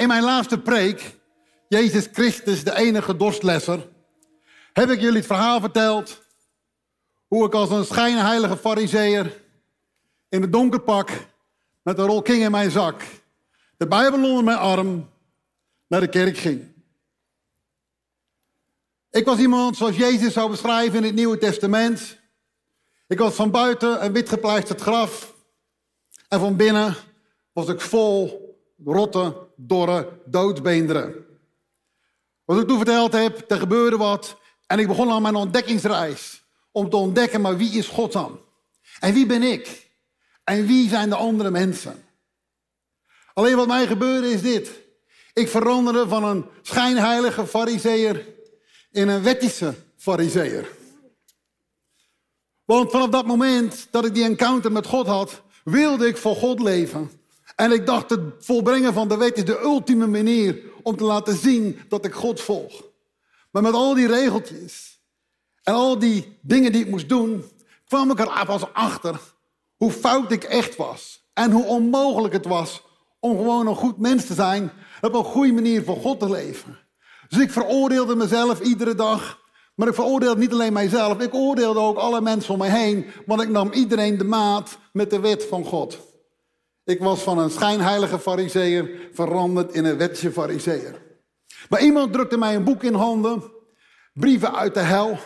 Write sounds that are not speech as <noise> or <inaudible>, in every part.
In mijn laatste preek, Jezus Christus, de enige dorstlesser, heb ik jullie het verhaal verteld hoe ik als een schijnheilige fariseer in het donker pak met een rol king in mijn zak, de Bijbel onder mijn arm, naar de kerk ging. Ik was iemand zoals Jezus zou beschrijven in het Nieuwe Testament. Ik was van buiten een witgepleisterd graf. En van binnen was ik vol rotte, dorre doodbeenderen. Wat ik toen verteld heb, er gebeurde wat. En ik begon aan mijn ontdekkingsreis. Om te ontdekken, maar wie is God dan? En wie ben ik? En wie zijn de andere mensen? Alleen wat mij gebeurde is dit. Ik veranderde van een schijnheilige fariseer in een wettische fariseer. Want vanaf dat moment dat ik die encounter met God had, wilde ik voor God leven. En ik dacht, het volbrengen van de wet is de ultieme manier om te laten zien dat ik God volg. Maar met al die regeltjes en al die dingen die ik moest doen, kwam ik er pas achter hoe fout ik echt was. En hoe onmogelijk het was om gewoon een goed mens te zijn, op een goede manier voor God te leven. Dus ik veroordeelde mezelf iedere dag. Maar ik veroordeelde niet alleen mijzelf, ik oordeelde ook alle mensen om mij heen. Want ik nam iedereen de maat met de wet van God. Ik was van een schijnheilige fariseer veranderd in een wetse fariseer. Maar iemand drukte mij een boek in handen, brieven uit de hel.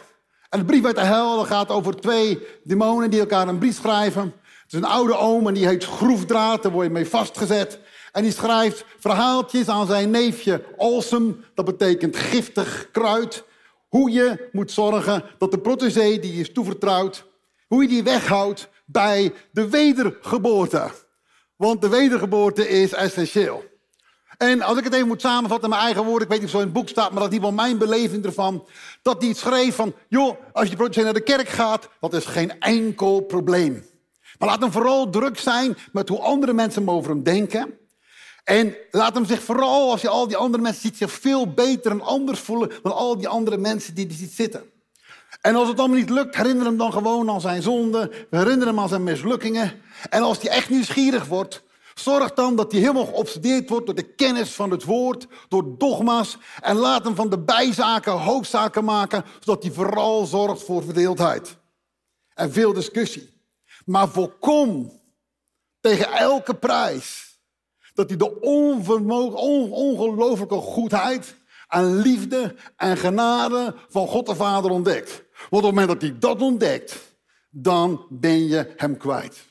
En de brief uit de hel gaat over twee demonen die elkaar een brief schrijven. Het is een oude oom en die heet Schroefdraad, daar word je mee vastgezet. En die schrijft verhaaltjes aan zijn neefje Olsem, dat betekent giftig kruid. Hoe je moet zorgen dat de protégé die je is toevertrouwd, hoe je die weghoudt bij de wedergeboorte. Want de wedergeboorte is essentieel. En als ik het even moet samenvatten in mijn eigen woorden, ik weet niet of zo in het boek staat, maar dat is wel mijn beleving ervan. Dat het schreef van, joh, als je protégé naar de kerk gaat, dat is geen enkel probleem. Maar laat hem vooral druk zijn met hoe andere mensen over hem denken. En laat hem zich vooral, als je al die andere mensen ziet, zich veel beter en anders voelen dan al die andere mensen die hij ziet zitten. En als het allemaal niet lukt, herinner hem dan gewoon aan zijn zonden. Herinner hem aan zijn mislukkingen. En als hij echt nieuwsgierig wordt, zorg dan dat hij helemaal geobsedeerd wordt door de kennis van het woord, door dogma's. En laat hem van de bijzaken hoofdzaken maken, zodat hij vooral zorgt voor verdeeldheid. En veel discussie. Maar voorkom tegen elke prijs dat hij de ongelooflijke goedheid en liefde en genade van God de Vader ontdekt. Want op het moment dat hij dat ontdekt, dan ben je hem kwijt.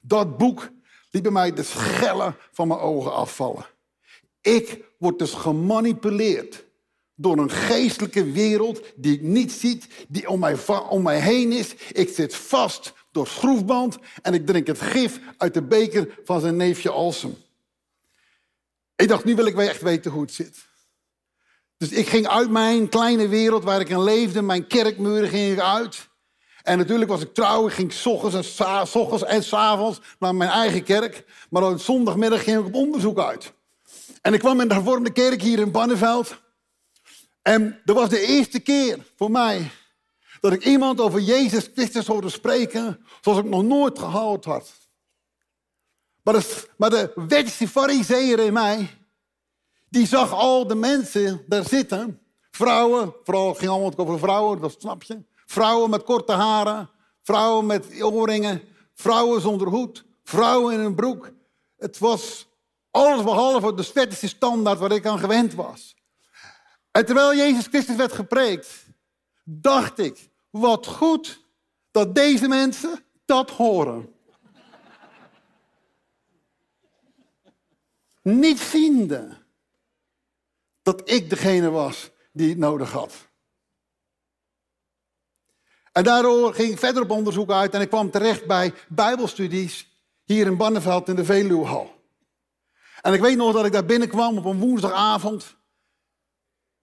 Dat boek liet bij mij de schellen van mijn ogen afvallen. Ik word dus gemanipuleerd door een geestelijke wereld die ik niet zie, die om mij, om mij heen is. Ik zit vast door schroefband en ik drink het gif uit de beker van zijn neefje Alsem. Ik dacht, nu wil ik echt weten hoe het zit. Dus ik ging uit mijn kleine wereld waar ik in leefde, mijn kerkmuren ging ik uit. En natuurlijk was ik trouw, ik ging ochtends en, s avonds naar mijn eigen kerk. Maar op zondagmiddag ging ik op onderzoek uit. En ik kwam in de hervormde kerk hier in Banneveld. En dat was de eerste keer voor mij dat ik iemand over Jezus Christus hoorde spreken zoals ik nog nooit gehoord had. Maar de, maar de wettische fariseer in mij, die zag al de mensen daar zitten. Vrouwen, vooral ging allemaal over vrouwen, dat snap je. Vrouwen met korte haren, vrouwen met oorringen, vrouwen zonder hoed, vrouwen in een broek. Het was alles behalve de wettische standaard waar ik aan gewend was. En terwijl Jezus Christus werd gepreekt, dacht ik, wat goed dat deze mensen dat horen. Niet ziende dat ik degene was die het nodig had. En daardoor ging ik verder op onderzoek uit en ik kwam terecht bij Bijbelstudies hier in Banneveld in de Veluwehal. En ik weet nog dat ik daar binnenkwam op een woensdagavond.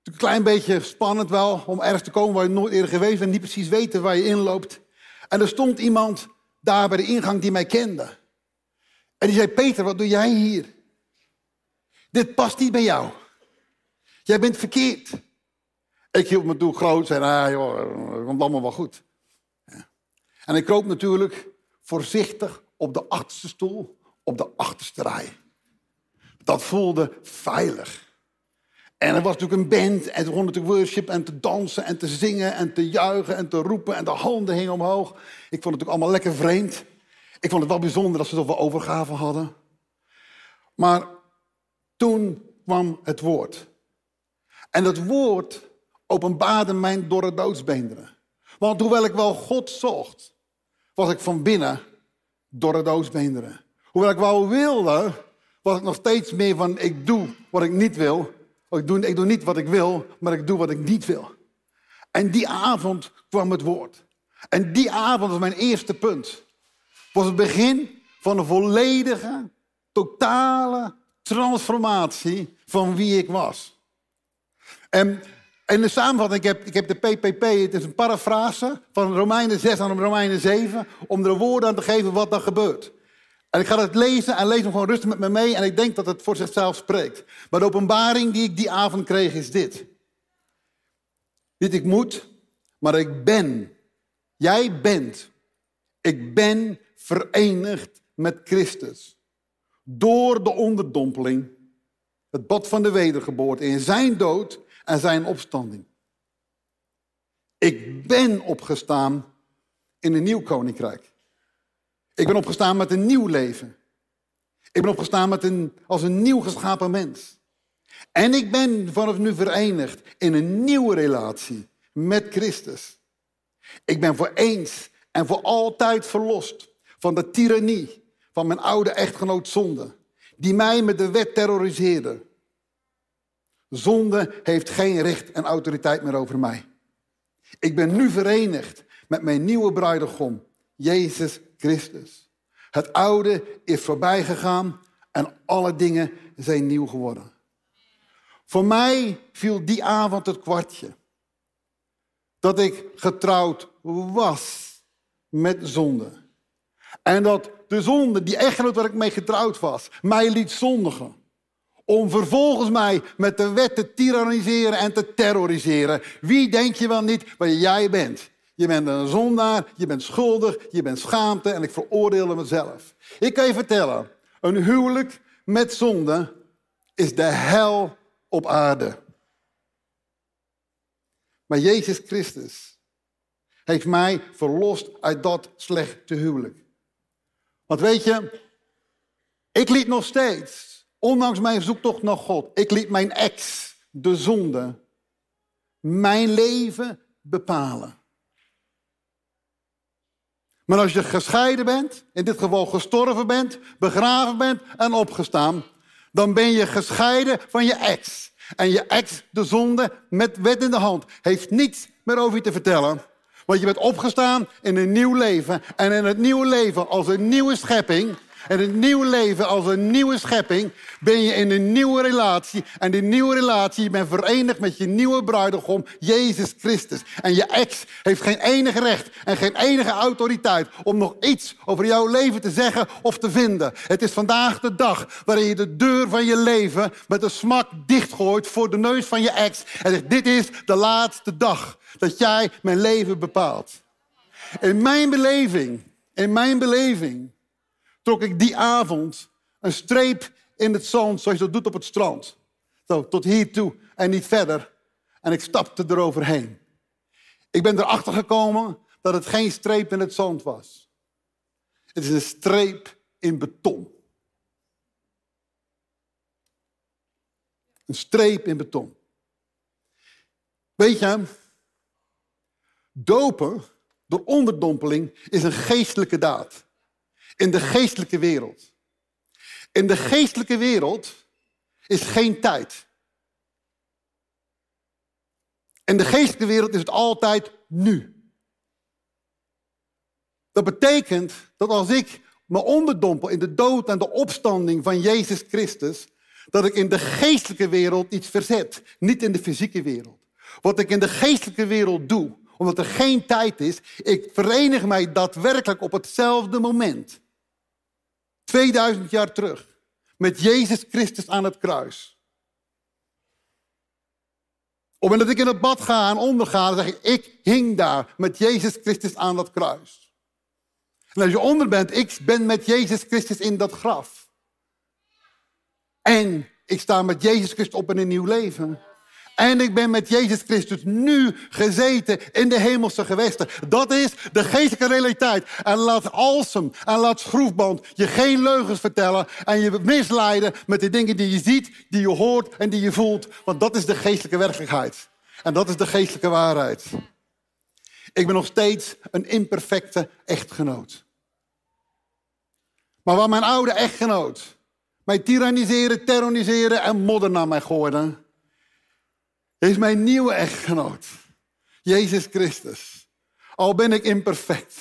Een klein beetje spannend wel om ergens te komen waar je nooit eerder geweest bent, niet precies weten waar je inloopt. En er stond iemand daar bij de ingang die mij kende. En die zei: Peter, wat doe jij hier? Dit past niet bij jou. Jij bent verkeerd. Ik hield me toen groot en zei, ah joh, het komt allemaal wel goed. En ik kroop natuurlijk voorzichtig op de achterste stoel, op de achterste rij. Dat voelde veilig. En er was natuurlijk een band en begon natuurlijk worship en te dansen en te zingen en te juichen en te roepen en de handen hingen omhoog. Ik vond het natuurlijk allemaal lekker vreemd. Ik vond het wel bijzonder dat ze zoveel overgave hadden. Maar toen kwam het woord. En dat woord openbaarde mijn dorre doodsbeenderen. Want hoewel ik wel God zocht, was ik van binnen dorre doodsbeenderen. Hoewel ik wel wilde, was ik nog steeds meer van ik doe wat ik niet wil. Ik doe, ik doe niet wat ik wil, maar ik doe wat ik niet wil. En die avond kwam het woord. En die avond was mijn eerste punt. Was het begin van een volledige, totale transformatie van wie ik was. En in de samenvatting, ik heb, ik heb de PPP, het is een parafrase van Romeinen 6 aan Romeinen 7, om er woorden aan te geven wat dan gebeurt. En ik ga het lezen en lees hem gewoon rustig met me mee en ik denk dat het voor zichzelf spreekt. Maar de openbaring die ik die avond kreeg is dit. Niet ik moet, maar ik ben. Jij bent. Ik ben verenigd met Christus. Door de onderdompeling, het bad van de wedergeboorte, in zijn dood en zijn opstanding. Ik ben opgestaan in een nieuw koninkrijk. Ik ben opgestaan met een nieuw leven. Ik ben opgestaan met een, als een nieuw geschapen mens. En ik ben vanaf nu verenigd in een nieuwe relatie met Christus. Ik ben voor eens en voor altijd verlost van de tirannie van mijn oude echtgenoot zonde, die mij met de wet terroriseerde. Zonde heeft geen recht en autoriteit meer over mij. Ik ben nu verenigd met mijn nieuwe bruidegom, Jezus Christus. Het oude is voorbij gegaan en alle dingen zijn nieuw geworden. Voor mij viel die avond het kwartje. Dat ik getrouwd was met zonde. En dat de zonde, die echtgenoot waar ik mee getrouwd was, mij liet zondigen. Om vervolgens mij met de wet te tyranniseren en te terroriseren. Wie denk je wel niet waar jij bent? Je bent een zondaar, je bent schuldig, je bent schaamte en ik veroordeel mezelf. Ik kan je vertellen, een huwelijk met zonde is de hel op aarde. Maar Jezus Christus heeft mij verlost uit dat slechte huwelijk. Want weet je, ik liet nog steeds, ondanks mijn zoektocht naar God, ik liet mijn ex, de zonde, mijn leven bepalen. Maar als je gescheiden bent, in dit geval gestorven bent, begraven bent en opgestaan, dan ben je gescheiden van je ex. En je ex, de zonde, met wet in de hand, heeft niets meer over je te vertellen. Want je bent opgestaan in een nieuw leven. En in het nieuwe leven, als een nieuwe schepping, en het nieuwe leven als een nieuwe schepping ben je in een nieuwe relatie. En die nieuwe relatie, je bent verenigd met je nieuwe bruidegom, Jezus Christus. En je ex heeft geen enige recht en geen enige autoriteit om nog iets over jouw leven te zeggen of te vinden. Het is vandaag de dag waarin je de deur van je leven met een smak dichtgooit voor de neus van je ex. En zegt, dit is de laatste dag dat jij mijn leven bepaalt. In mijn beleving, in mijn beleving trok ik die avond een streep in het zand, zoals je dat doet op het strand. Zo, tot hier toe en niet verder. En ik stapte eroverheen. Ik ben erachter gekomen dat het geen streep in het zand was. Het is een streep in beton. Een streep in beton. Weet je, dopen door onderdompeling is een geestelijke daad in de geestelijke wereld. In de geestelijke wereld is geen tijd. In de geestelijke wereld is het altijd nu. Dat betekent dat als ik me onderdompel in de dood en de opstanding van Jezus Christus, dat ik in de geestelijke wereld iets verzet, niet in de fysieke wereld. Wat ik in de geestelijke wereld doe, omdat er geen tijd is, ik verenig mij daadwerkelijk op hetzelfde moment 2000 jaar terug. Met Jezus Christus aan het kruis. Op het moment dat ik in het bad ga en onderga, dan zeg ik, ik hing daar met Jezus Christus aan dat kruis. En als je onder bent, ik ben met Jezus Christus in dat graf. En ik sta met Jezus Christus op in een nieuw leven. En ik ben met Jezus Christus nu gezeten in de hemelse gewesten. Dat is de geestelijke realiteit. En laat alsem en laat schroefband je geen leugens vertellen. En je misleiden met de dingen die je ziet, die je hoort en die je voelt. Want dat is de geestelijke werkelijkheid. En dat is de geestelijke waarheid. Ik ben nog steeds een imperfecte echtgenoot. Maar waar mijn oude echtgenoot mij tyranniseren, terroriseren en modder naar mij gooiden, is mijn nieuwe echtgenoot. Jezus Christus. Al ben ik imperfect.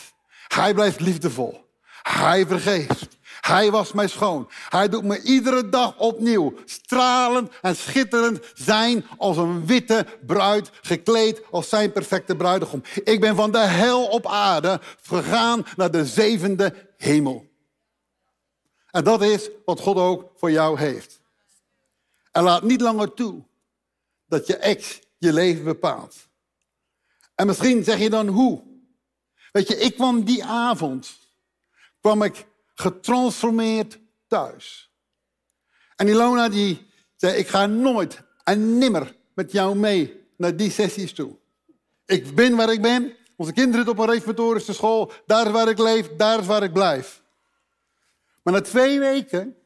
Hij blijft liefdevol. Hij vergeeft. Hij was mij schoon. Hij doet me iedere dag opnieuw stralend en schitterend zijn als een witte bruid, gekleed als zijn perfecte bruidegom. Ik ben van de hel op aarde gegaan naar de zevende hemel. En dat is wat God ook voor jou heeft. En laat niet langer toe dat je ex je leven bepaalt. En misschien zeg je dan hoe. Weet je, ik kwam die avond, kwam ik getransformeerd thuis. En Ilona die zei, ik ga nooit en nimmer met jou mee naar die sessies toe. Ik ben waar ik ben. Onze kinderen op een reformatorische school. Daar is waar ik leef, daar is waar ik blijf. Maar na twee weken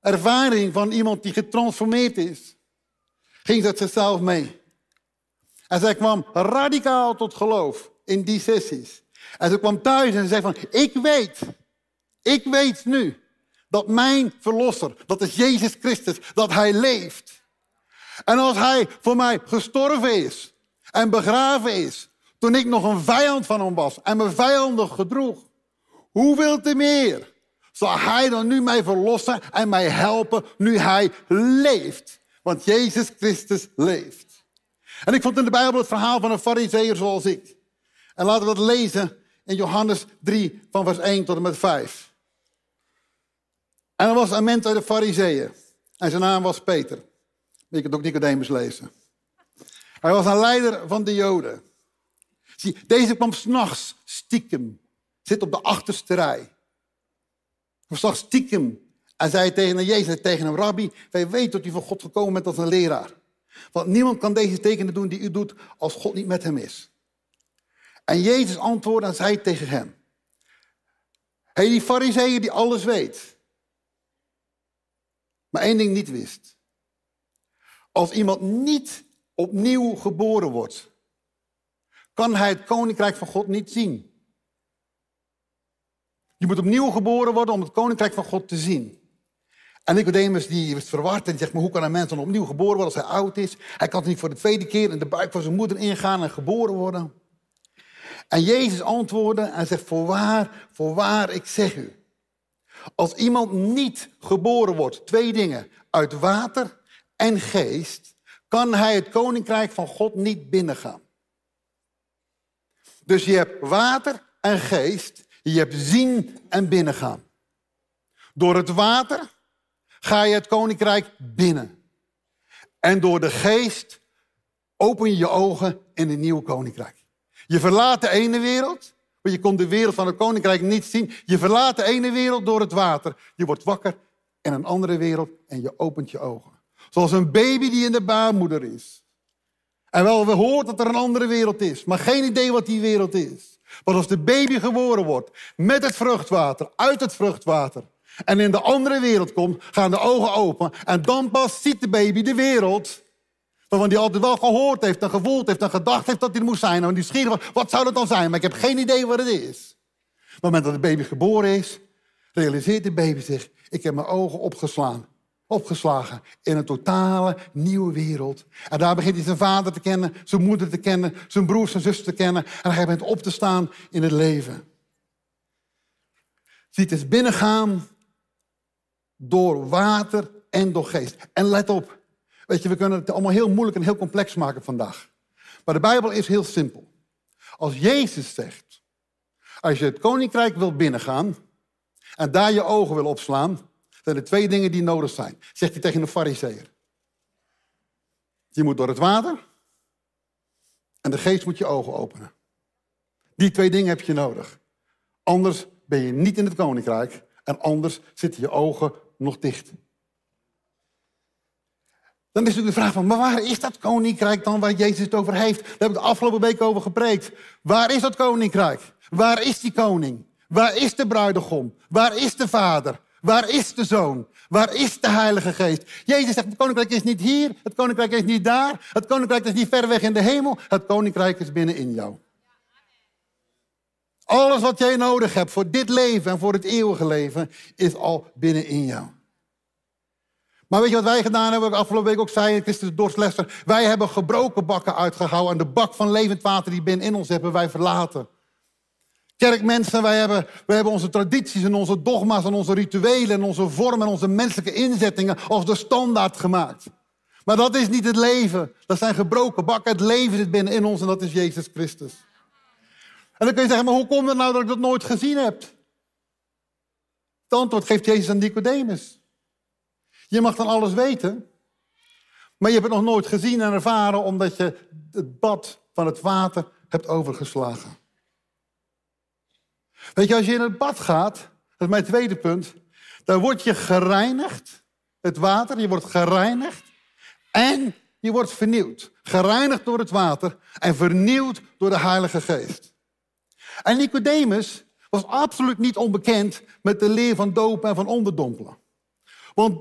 ervaring van iemand die getransformeerd is, ging ze zichzelf mee. En zij kwam radicaal tot geloof in die sessies. En ze kwam thuis en ze zei van, ik weet, ik weet nu dat mijn verlosser, dat is Jezus Christus, dat hij leeft. En als hij voor mij gestorven is en begraven is, toen ik nog een vijand van hem was en me vijandig gedroeg, hoeveel te meer zal hij dan nu mij verlossen en mij helpen nu hij leeft? Want Jezus Christus leeft. En ik vond in de Bijbel het verhaal van een fariseer zoals ik. En laten we dat lezen in Johannes 3 van vers 1 tot en met 5. En er was een mens uit de fariseeën. En zijn naam was Peter. Je kunt ook Nicodemus lezen. Hij was een leider van de Joden. Zie, deze kwam s'nachts stiekem. Zit op de achterste rij. Hij zag stiekem en zei tegen Jezus, tegen hem, Rabbi, wij weten dat u van God gekomen bent als een leraar. Want niemand kan deze tekenen doen die u doet als God niet met hem is. En Jezus antwoordde en zei tegen hem, hey, die fariseeën die alles weet, maar één ding niet wist. Als iemand niet opnieuw geboren wordt, kan hij het koninkrijk van God niet zien. Je moet opnieuw geboren worden om het koninkrijk van God te zien. En Nicodemus die is verward en zegt, maar hoe kan een mens dan opnieuw geboren worden als hij oud is? Hij kan niet voor de tweede keer in de buik van zijn moeder ingaan en geboren worden? En Jezus antwoordde en zegt, voorwaar, voorwaar, ik zeg u. Als iemand niet geboren wordt, twee dingen, uit water en geest, kan hij het koninkrijk van God niet binnengaan. Dus je hebt water en geest, je hebt zien en binnengaan. Door het water ga je het koninkrijk binnen. En door de geest open je je ogen in een nieuw koninkrijk. Je verlaat de ene wereld, want je kon de wereld van het koninkrijk niet zien. Je verlaat de ene wereld door het water. Je wordt wakker in een andere wereld en je opent je ogen. Zoals een baby die in de baarmoeder is. En wel, we hoort dat er een andere wereld is, maar geen idee wat die wereld is. Want als de baby geboren wordt met het vruchtwater, uit het vruchtwater, en in de andere wereld komt, gaan de ogen open. En dan pas ziet de baby de wereld. Waarvan die altijd wel gehoord heeft en gevoeld heeft en gedacht heeft dat hij moest zijn. En die schier wat zou dat dan zijn? Maar ik heb geen idee wat het is. Op het moment dat de baby geboren is, realiseert de baby zich, ik heb mijn ogen opgeslaan. Opgeslagen in een totale nieuwe wereld. En daar begint hij zijn vader te kennen, zijn moeder te kennen, zijn broers en zussen te kennen. En hij begint op te staan in het leven. Ziet het binnengaan door water en door geest. En let op, weet je, we kunnen het allemaal heel moeilijk en heel complex maken vandaag. Maar de Bijbel is heel simpel. Als Jezus zegt, als je het koninkrijk wil binnengaan en daar je ogen wil opslaan, zijn er twee dingen die nodig zijn. Zegt hij tegen een fariseer. Je moet door het water en de geest moet je ogen openen. Die twee dingen heb je nodig. Anders ben je niet in het koninkrijk en anders zitten je ogen nog dicht. Dan is natuurlijk de vraag van, maar waar is dat koninkrijk dan waar Jezus het over heeft? Daar hebben we de afgelopen week over gepreekt. Waar is dat koninkrijk? Waar is die koning? Waar is de bruidegom? Waar is de vader? Waar is de zoon? Waar is de Heilige Geest? Jezus zegt, het koninkrijk is niet hier, het koninkrijk is niet daar, het koninkrijk is niet ver weg in de hemel, het koninkrijk is binnen in jou. Alles wat jij nodig hebt voor dit leven en voor het eeuwige leven is al binnen in jou. Maar weet je wat wij gedaan hebben, wat ik afgelopen week ook zei, Christus Dorslester, wij hebben gebroken bakken uitgehouden en de bak van levend water die binnen in ons hebben wij verlaten. Kerkmensen, wij hebben, wij hebben onze tradities en onze dogma's en onze rituelen en onze vormen en onze menselijke inzettingen als de standaard gemaakt. Maar dat is niet het leven. Dat zijn gebroken bakken. Het leven zit binnen in ons en dat is Jezus Christus. En dan kun je zeggen, maar hoe komt het nou dat ik dat nooit gezien heb? Het antwoord geeft Jezus aan Nicodemus. Je mag dan alles weten, maar je hebt het nog nooit gezien en ervaren omdat je het bad van het water hebt overgeslagen. Weet je, als je in het bad gaat, dat is mijn tweede punt, dan word je gereinigd, het water, je wordt gereinigd en je wordt vernieuwd. Gereinigd door het water en vernieuwd door de Heilige Geest. En Nicodemus was absoluut niet onbekend met de leer van dopen en van onderdompelen. Want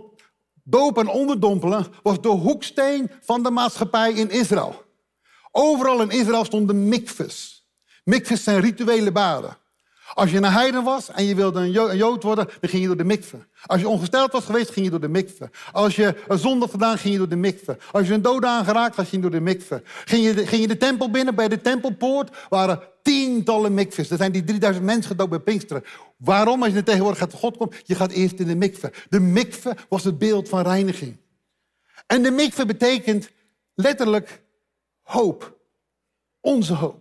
dopen en onderdompelen was de hoeksteen van de maatschappij in Israël. Overal in Israël stonden mikves. Mikves zijn rituele baden. Als je een heiden was en je wilde een jood worden, dan ging je door de mikve. Als je ongesteld was geweest, ging je door de mikve. Als je een zonde gedaan, ging je door de mikve. Als je een dood aangeraakt had, ging je door de mikve. Ging je de, ging je de tempel binnen, bij de tempelpoort waren tientallen mikves. Er zijn die 3000 mensen gedoopt bij Pinksteren. Waarom? Als je tegenwoordig gaat God komt, je gaat eerst in de mikve. De mikve was het beeld van reiniging. En de mikve betekent letterlijk hoop. Onze hoop.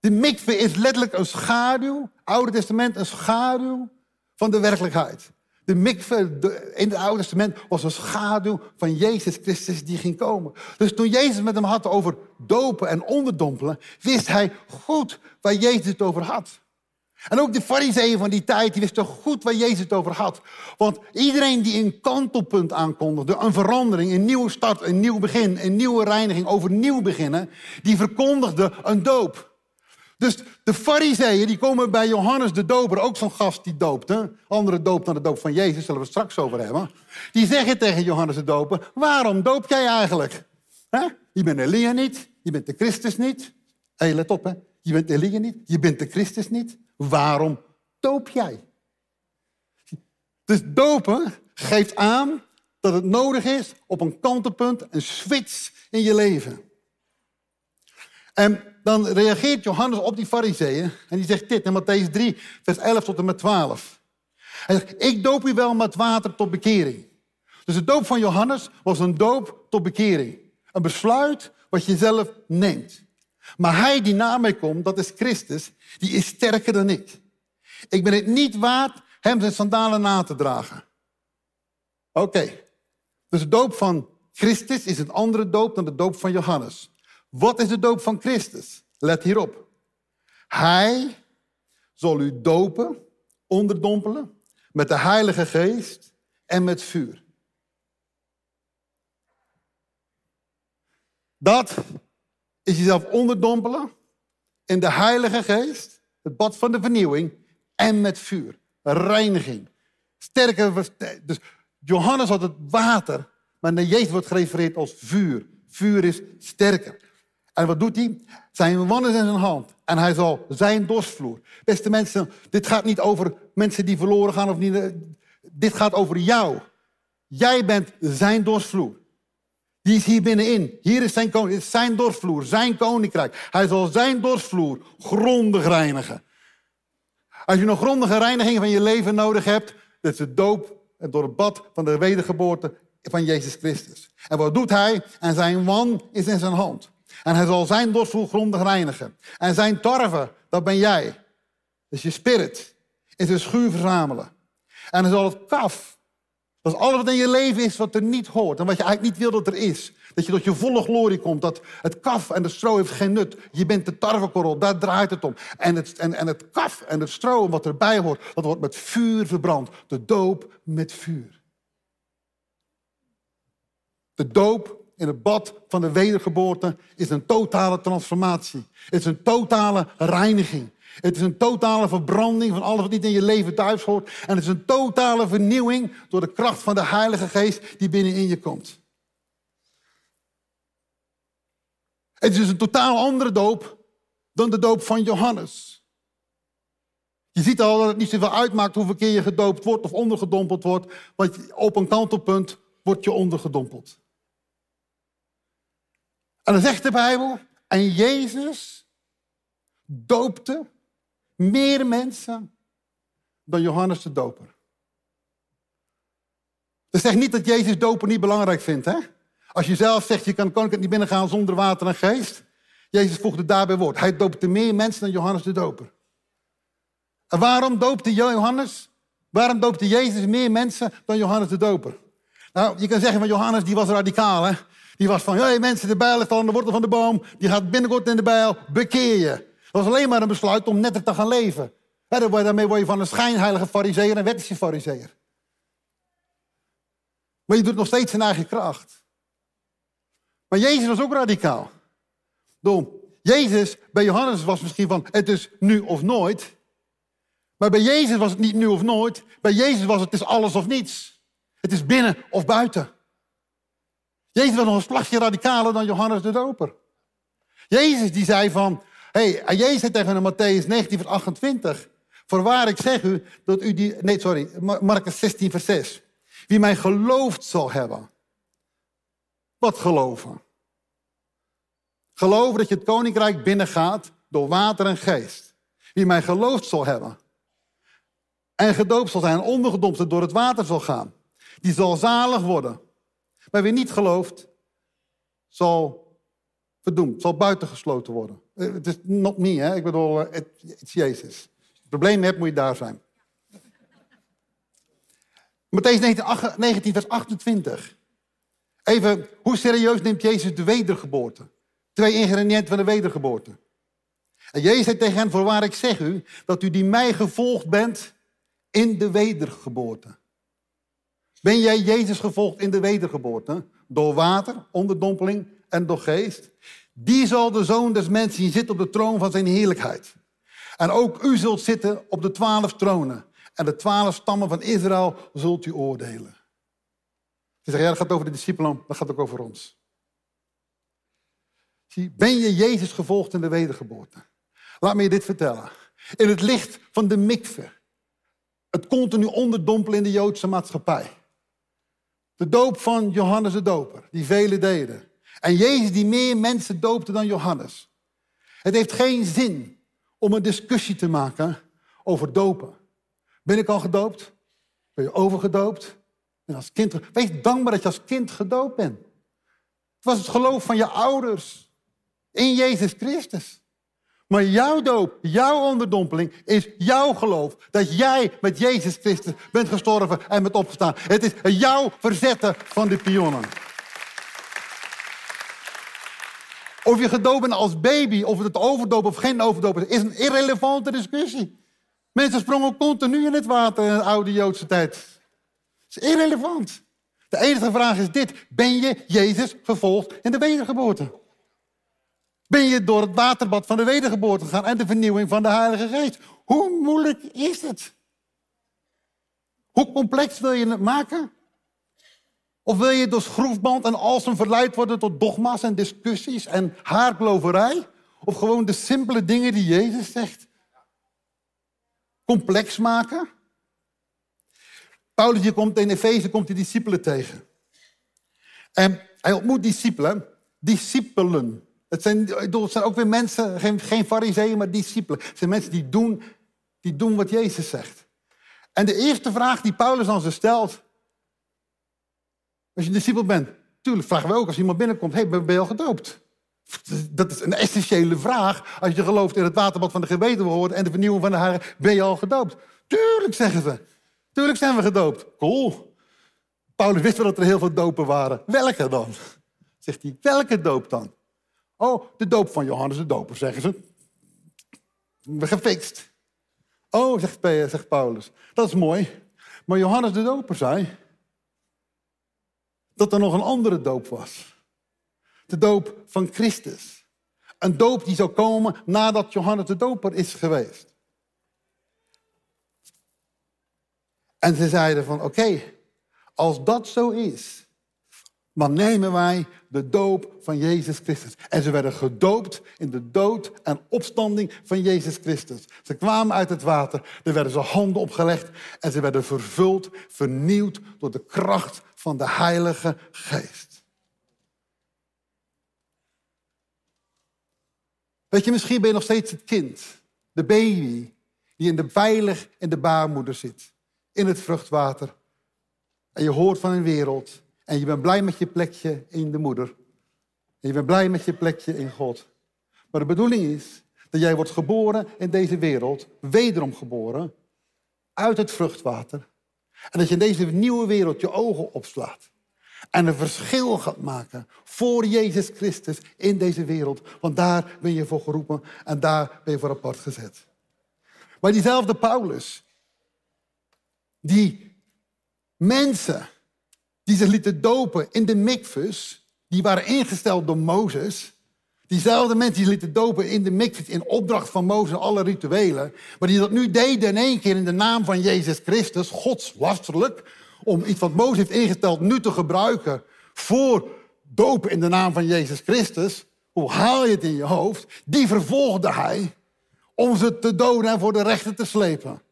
De mikve is letterlijk een schaduw, Oude Testament een schaduw van de werkelijkheid. De mikve in het Oude Testament was een schaduw van Jezus Christus die ging komen. Dus toen Jezus met hem had over dopen en onderdompelen, wist hij goed waar Jezus het over had. En ook de fariseeën van die tijd, die wisten goed waar Jezus het over had. Want iedereen die een kantelpunt aankondigde, een verandering, een nieuwe start, een nieuw begin, een nieuwe reiniging, overnieuw beginnen, die verkondigde een doop. Dus de fariseeën die komen bij Johannes de Doper, ook zo'n gast die doopt. Hè? Andere doopt dan de doop van Jezus, zullen we het straks over hebben. Die zeggen tegen Johannes de Doper, waarom doop jij eigenlijk? Je bent Elia niet, je bent de Christus niet. Hé, let op hè, je bent Elia niet, je bent de Christus niet. Waarom doop jij? Dus dopen geeft aan dat het nodig is op een kantelpunt, een switch in je leven. En dan reageert Johannes op die fariseeën en die zegt dit in Matthäus 3, vers 11 tot en met 12. Hij zegt, ik doop u wel met water tot bekering. Dus de doop van Johannes was een doop tot bekering. Een besluit wat je zelf neemt. Maar hij die na mij komt, dat is Christus, die is sterker dan ik. Ik ben het niet waard hem zijn sandalen na te dragen. Oké, dus de doop van Christus is een andere doop dan de doop van Johannes. Wat is de doop van Christus? Let hierop. Hij zal u dopen, onderdompelen, met de Heilige Geest en met vuur. Dat is jezelf onderdompelen in de Heilige Geest, het bad van de vernieuwing, en met vuur. Reiniging. Sterker, dus Johannes had het water, maar naar Jezus wordt gerefereerd als vuur. Vuur is sterker. En wat doet hij? Zijn man is in zijn hand. En hij zal zijn dorsvloer. Beste mensen, dit gaat niet over mensen die verloren gaan of niet. Dit gaat over jou. Jij bent zijn dorsvloer. Die is hier binnenin. Hier is zijn, koning, is zijn dorsvloer, zijn koninkrijk. Hij zal zijn dorsvloer grondig reinigen. Als je nog grondige reiniging van je leven nodig hebt, dat is de doop door het bad van de wedergeboorte van Jezus Christus. En wat doet hij? En zijn man is in zijn hand. En hij zal zijn dorsvloer grondig reinigen. En zijn tarwe, dat ben jij. Dus je spirit. In zijn schuur verzamelen. En hij zal het kaf. Dat is alles wat in je leven is wat er niet hoort. En wat je eigenlijk niet wil dat er is. Dat je tot je volle glorie komt. Dat het kaf en de stro heeft geen nut. Je bent de tarwekorrel, daar draait het om. En het, en, en het kaf en het stro wat erbij hoort, dat wordt met vuur verbrand. De doop met vuur. De doop in het bad van de wedergeboorte is een totale transformatie. Het is een totale reiniging. Het is een totale verbranding van alles wat niet in je leven thuis hoort. En het is een totale vernieuwing door de kracht van de Heilige Geest die binnenin je komt. Het is dus een totaal andere doop dan de doop van Johannes. Je ziet al dat het niet zoveel uitmaakt hoeveel keer je gedoopt wordt of ondergedompeld wordt. Want op een kantelpunt word je ondergedompeld. En dan zegt de Bijbel, en Jezus doopte meer mensen dan Johannes de Doper. Dat zegt niet dat Jezus dopen niet belangrijk vindt. Hè? Als je zelf zegt, je kan het niet binnengaan zonder water en geest. Jezus voegde daarbij woord. Hij doopte meer mensen dan Johannes de Doper. En waarom doopte Johannes? Waarom doopte Jezus meer mensen dan Johannes de Doper? Nou, je kan zeggen van Johannes, die was radicaal. Hè? Die was van, hey mensen, de bijl ligt al aan de wortel van de boom. Die gaat binnenkort in de bijl, bekeer je. Dat was alleen maar een besluit om netter te gaan leven. daarmee word je van een schijnheilige fariseer een wettische fariseer. Maar je doet nog steeds zijn eigen kracht. Maar Jezus was ook radicaal. Dom. Jezus, bij Johannes was misschien van, het is nu of nooit. Maar bij Jezus was het niet nu of nooit. Bij Jezus was het, het is alles of niets. Het is binnen of buiten. Jezus was nog een slagje radicaler dan Johannes de Doper. Jezus die zei van, hey, Jezus zei tegen Matthäus 19 vers 28, voorwaar ik zeg u dat u die, nee sorry, Marcus 16 vers 6, wie mij geloofd zal hebben. Wat geloven? Geloven dat je het koninkrijk binnengaat door water en geest. Wie mij geloofd zal hebben. En gedoopt zal zijn en ondergedompeld door het water zal gaan. Die zal zalig worden. Maar wie niet gelooft, zal verdoemd, zal buitengesloten worden. Eh, het is not me, hè? ik bedoel, het is Jezus. Als je probleem hebt, moet je daar zijn. Matthäus 19, vers 28. Even, hoe serieus neemt Jezus de wedergeboorte? Twee ingrediënten van de wedergeboorte. En Jezus zei tegen hen, voorwaar ik zeg u, dat u die mij gevolgd bent in de wedergeboorte. Ben jij Jezus gevolgd in de wedergeboorte? Door water, onderdompeling en door geest? Die zal de zoon des mensen zien zitten op de troon van zijn heerlijkheid. En ook u zult zitten op de twaalf tronen. En de twaalf stammen van Israël zult u oordelen. Je zegt, ja, dat gaat over de discipelen, dat gaat ook over ons. Zie, ben je Jezus gevolgd in de wedergeboorte? Laat me je dit vertellen. In het licht van de mikve. Het continu onderdompelen in de Joodse maatschappij. De doop van Johannes de Doper, die velen deden. En Jezus die meer mensen doopte dan Johannes. Het heeft geen zin om een discussie te maken over dopen. Ben ik al gedoopt? Ben je overgedoopt? En als kind, wees dankbaar dat je als kind gedoopt bent. Het was het geloof van je ouders in Jezus Christus. Maar jouw doop, jouw onderdompeling is jouw geloof. Dat jij met Jezus Christus bent gestorven en bent opgestaan. Het is jouw verzetten van de pionnen. Of je gedoopt bent als baby, of het overdoop of geen overdoop is, een irrelevante discussie. Mensen sprongen continu in het water in de oude Joodse tijd. Het is irrelevant. De enige vraag is dit: ben je Jezus gevolgd in de wedergeboorte? Ben je door het waterbad van de wedergeboorte gegaan en de vernieuwing van de Heilige Geest? Hoe moeilijk is het? Hoe complex wil je het maken? Of wil je door schroefband en alsem verleid worden tot dogma's en discussies en haarkloverij? Of gewoon de simpele dingen die Jezus zegt? Complex maken? Paulus komt in Efeze komt die discipelen tegen. En hij ontmoet discipelen, discipelen. Het zijn, ook weer mensen, geen, geen fariseeën, maar discipelen. Het zijn mensen die doen, die doen wat Jezus zegt. En de eerste vraag die Paulus aan ze stelt, als je een discipel bent, tuurlijk vragen we ook als iemand binnenkomt, hey, ben je al gedoopt? Dat is een essentiële vraag. Als je gelooft in het waterbad van de wordt en de vernieuwing van de haren, ben je al gedoopt? Tuurlijk, zeggen ze. Tuurlijk zijn we gedoopt. Cool. Paulus wist wel dat er heel veel dopen waren. Welke dan? Zegt hij, welke doop dan? Oh, de doop van Johannes de Doper, zeggen ze. Gefixt. Oh, zegt, zegt Paulus, dat is mooi. Maar Johannes de Doper zei, dat er nog een andere doop was. De doop van Christus. Een doop die zou komen nadat Johannes de Doper is geweest. En ze zeiden van oké, als dat zo is, dan nemen wij de doop van Jezus Christus. En ze werden gedoopt in de dood en opstanding van Jezus Christus. Ze kwamen uit het water, er werden ze handen opgelegd en ze werden vervuld, vernieuwd door de kracht van de Heilige Geest. Weet je, misschien ben je nog steeds het kind, de baby, die in de veilig in de baarmoeder zit, in het vruchtwater. En je hoort van een wereld en je bent blij met je plekje in de moeder. En je bent blij met je plekje in God. Maar de bedoeling is dat jij wordt geboren in deze wereld, wederom geboren, uit het vruchtwater. En dat je in deze nieuwe wereld je ogen opslaat. En een verschil gaat maken voor Jezus Christus in deze wereld. Want daar ben je voor geroepen en daar ben je voor apart gezet. Maar diezelfde Paulus, die mensen die zich lieten dopen in de mikvus, die waren ingesteld door Mozes. Diezelfde mensen die lieten dopen in de mikvus in opdracht van Mozes, alle rituelen. Maar die dat nu deden in één keer in de naam van Jezus Christus, godslasterlijk. Om iets wat Mozes heeft ingesteld nu te gebruiken voor dopen in de naam van Jezus Christus. Hoe haal je het in je hoofd? Die vervolgde hij om ze te doden en voor de rechter te slepen.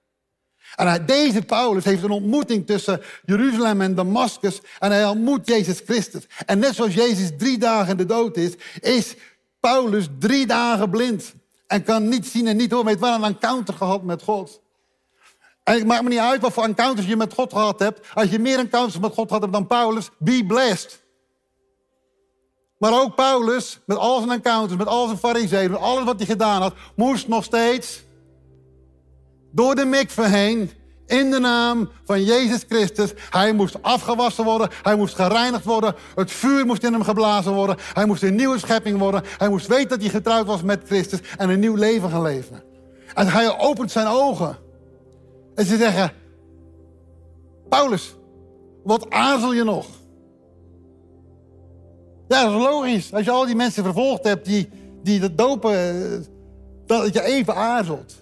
En deze Paulus heeft een ontmoeting tussen Jeruzalem en Damascus. En hij ontmoet Jezus Christus. En net zoals Jezus drie dagen de dood is, is Paulus drie dagen blind. En kan niet zien en niet horen. Heeft wel een encounter gehad met God. En het maakt me niet uit wat voor encounters je met God gehad hebt. Als je meer encounters met God gehad hebt dan Paulus, be blessed. Maar ook Paulus, met al zijn encounters, met al zijn fariseeën, met alles wat hij gedaan had, moest nog steeds door de mikve heen. In de naam van Jezus Christus. Hij moest afgewassen worden. Hij moest gereinigd worden. Het vuur moest in hem geblazen worden. Hij moest een nieuwe schepping worden. Hij moest weten dat hij getrouwd was met Christus. En een nieuw leven gaan leven. En hij opent zijn ogen. En ze zeggen... Paulus, wat aarzel je nog? Ja, dat is logisch. Als je al die mensen vervolgd hebt die, die het dopen... Eh, dat je even aarzelt.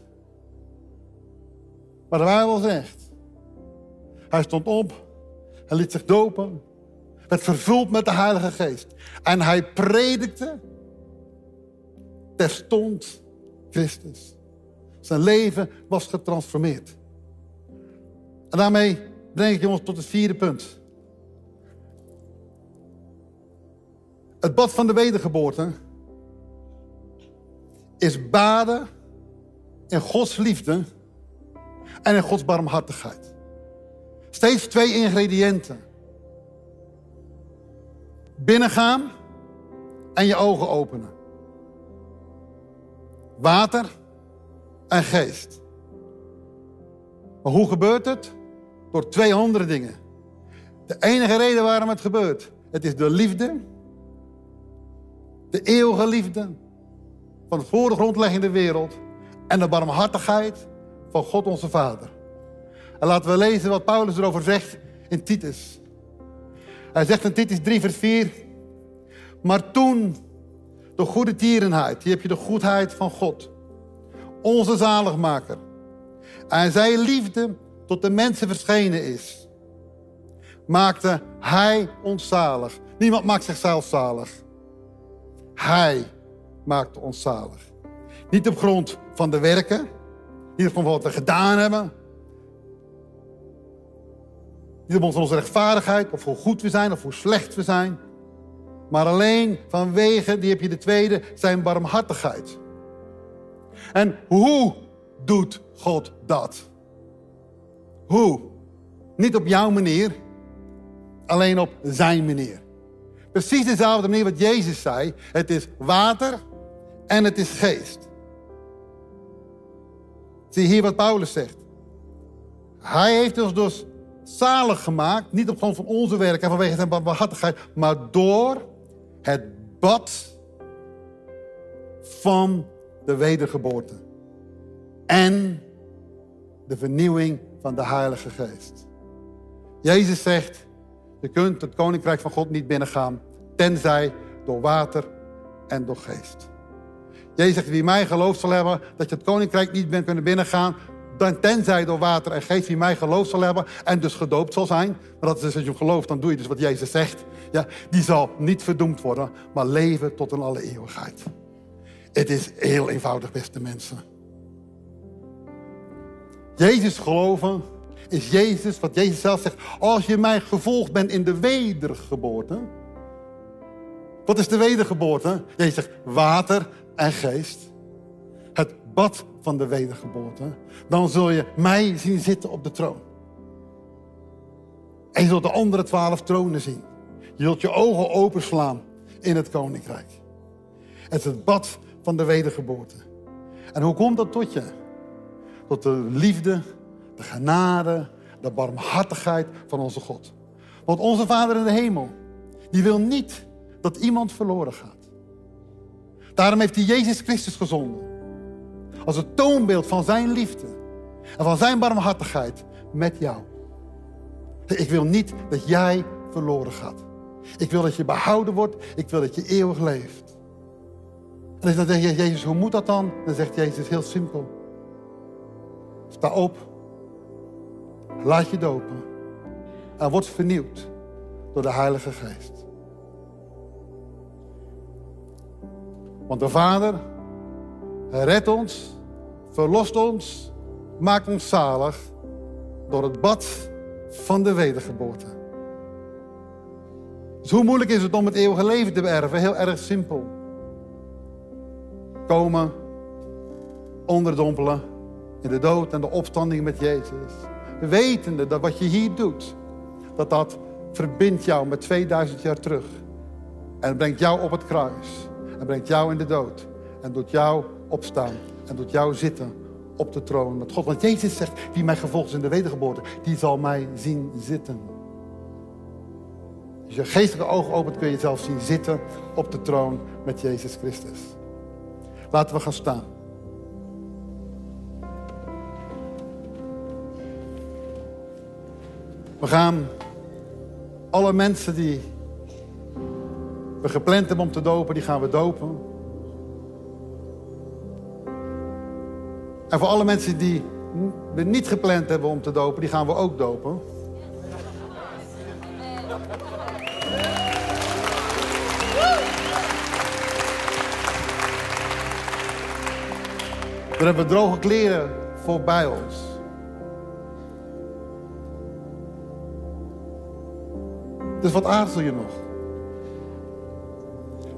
Maar de Bijbel zegt, hij stond op, hij liet zich dopen, werd vervuld met de Heilige Geest. En hij predikte terstond Christus. Zijn leven was getransformeerd. En daarmee breng ik jongens tot het vierde punt. Het bad van de wedergeboorte is baden in Gods liefde en in Gods barmhartigheid. Steeds twee ingrediënten. Binnengaan en je ogen openen. Water en geest. Maar hoe gebeurt het? Door twee andere dingen. De enige reden waarom het gebeurt, het is de liefde, de eeuwige liefde van voor de grondleggende wereld en de barmhartigheid van God onze Vader. En laten we lezen wat Paulus erover zegt in Titus. Hij zegt in Titus 3, vers 4. Maar toen de goede tierenheid, hier heb je de goedheid van God, onze zaligmaker. En zijn liefde tot de mensen verschenen is, maakte hij ons zalig. Niemand maakt zichzelf zalig. Hij maakte ons zalig. Niet op grond van de werken, niet van wat we gedaan hebben. Niet op onze rechtvaardigheid, of hoe goed we zijn, of hoe slecht we zijn. Maar alleen vanwege, die heb je de tweede, zijn barmhartigheid. En hoe doet God dat? Hoe? Niet op jouw manier, alleen op zijn manier. Precies dezelfde manier wat Jezus zei. Het is water en het is geest. Zie hier wat Paulus zegt. Hij heeft ons dus zalig gemaakt, niet op grond van onze werk en vanwege zijn barmhartigheid, maar door het bad van de wedergeboorte. En de vernieuwing van de Heilige Geest. Jezus zegt, Je kunt het koninkrijk van God niet binnengaan, tenzij door water en door geest. Jezus zegt, wie mij geloof zal hebben, dat je het koninkrijk niet bent kunnen binnengaan, dan tenzij door water en geest, wie mij geloof zal hebben en dus gedoopt zal zijn. Maar dat is dus als je gelooft, dan doe je dus wat Jezus zegt. Ja, die zal niet verdoemd worden, maar leven tot in alle eeuwigheid. Het is heel eenvoudig, beste mensen. Jezus geloven is Jezus, wat Jezus zelf zegt. Als je mij gevolgd bent in de wedergeboorte. Wat is de wedergeboorte? Jezus zegt water en geest. Het bad van de wedergeboorte. Dan zul je mij zien zitten op de troon. En je zult de andere twaalf tronen zien. Je zult je ogen openslaan in het koninkrijk. Het is het bad van de wedergeboorte. En hoe komt dat tot je? Tot de liefde, de genade, de barmhartigheid van onze God. Want onze Vader in de hemel, die wil niet dat iemand verloren gaat. Daarom heeft hij Jezus Christus gezonden. Als het toonbeeld van zijn liefde en van zijn barmhartigheid met jou. Ik wil niet dat jij verloren gaat. Ik wil dat je behouden wordt. Ik wil dat je eeuwig leeft. En dan zeg je, Jezus, hoe moet dat dan? Dan zegt Jezus heel simpel. Sta op. Laat je dopen. En word vernieuwd door de Heilige Geest. Want de Vader redt ons, verlost ons, maakt ons zalig door het bad van de wedergeboorte. Dus hoe moeilijk is het om het eeuwige leven te beërven? Heel erg simpel. Komen, onderdompelen in de dood en de opstanding met Jezus. Wetende dat wat je hier doet, dat dat verbindt jou met 2000 jaar terug. En brengt jou op het kruis. En brengt jou in de dood. En doet jou opstaan. En doet jou zitten op de troon met God. Want Jezus zegt, wie mij gevolgd is in de wedergeboorte, die zal mij zien zitten. Als je geestelijke ogen opent, kun je jezelf zien zitten op de troon met Jezus Christus. Laten we gaan staan. We gaan alle mensen die we gepland hebben om te dopen, die gaan we dopen. En voor alle mensen die we niet gepland hebben om te dopen, die gaan we ook dopen. Dan hebben we droge kleren voor bij ons. Dus wat aarzel je nog?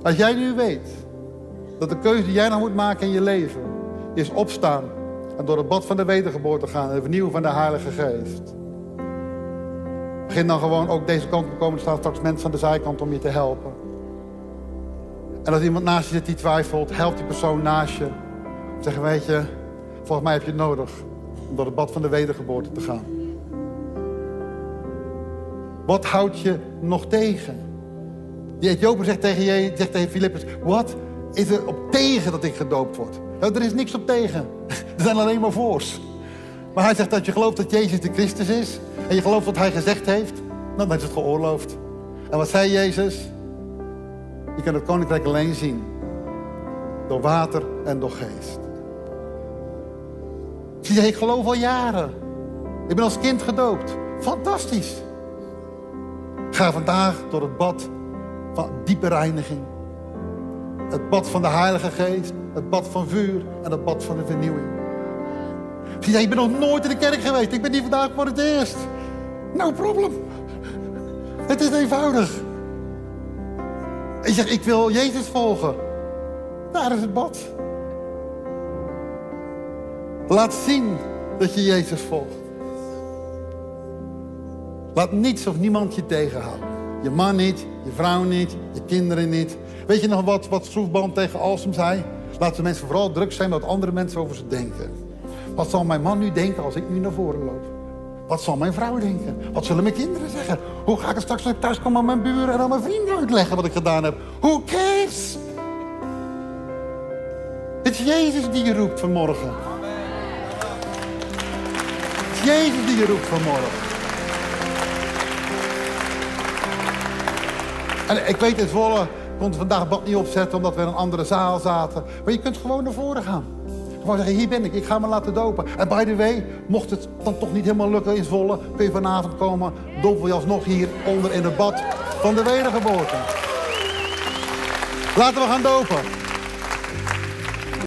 Als jij nu weet dat de keuze die jij nog moet maken in je leven is opstaan en door het bad van de wedergeboorte gaan en het vernieuwen van de Heilige Geest. Begin dan gewoon ook deze kant op komen. Er staan straks mensen aan de zijkant om je te helpen. En als iemand naast je zit die twijfelt, help die persoon naast je. Zeg, weet je, volgens mij heb je het nodig om door het bad van de wedergeboorte te gaan. Wat houdt je nog tegen? Die Ethiopiër zegt tegen, je, zegt tegen Filippus, wat is er op tegen dat ik gedoopt word? Nou, er is niks op tegen. <laughs> Er zijn alleen maar voors. Maar hij zegt dat je gelooft dat Jezus de Christus is. En je gelooft wat hij gezegd heeft. Nou, dan is het geoorloofd. En wat zei Jezus? Je kan het koninkrijk alleen zien. Door water en door geest. Zie je, ik geloof al jaren. Ik ben als kind gedoopt. Fantastisch. Ga vandaag door het bad diepe reiniging. Het bad van de Heilige Geest, het bad van vuur en het bad van de vernieuwing. Je, ik ben nog nooit in de kerk geweest. Ik ben hier vandaag voor het eerst. No problem. Het is eenvoudig. Je zegt, ik wil Jezus volgen. Daar is het bad. Laat zien dat je Jezus volgt. Laat niets of niemand je tegenhouden. Je man niet, je vrouw niet, je kinderen niet. Weet je nog wat, wat tegen Alsem zei? Laten mensen vooral druk zijn wat andere mensen over ze denken. Wat zal mijn man nu denken als ik nu naar voren loop? Wat zal mijn vrouw denken? Wat zullen mijn kinderen zeggen? Hoe ga ik het straks als ik thuis kom aan mijn buren en aan mijn vrienden uitleggen wat ik gedaan heb? Who cares? Het is Jezus die je roept vanmorgen. Het is Jezus die je roept vanmorgen. En ik weet in ik kon vandaag bad niet opzetten omdat we in een andere zaal zaten. Maar je kunt gewoon naar voren gaan. Gewoon zeggen, hier ben ik, ik ga me laten dopen. En by the way, mocht het dan toch niet helemaal lukken in Zwolle... kun je vanavond komen, dopen we je alsnog hier onder in het bad van de wedergeboorte. Laten we gaan dopen.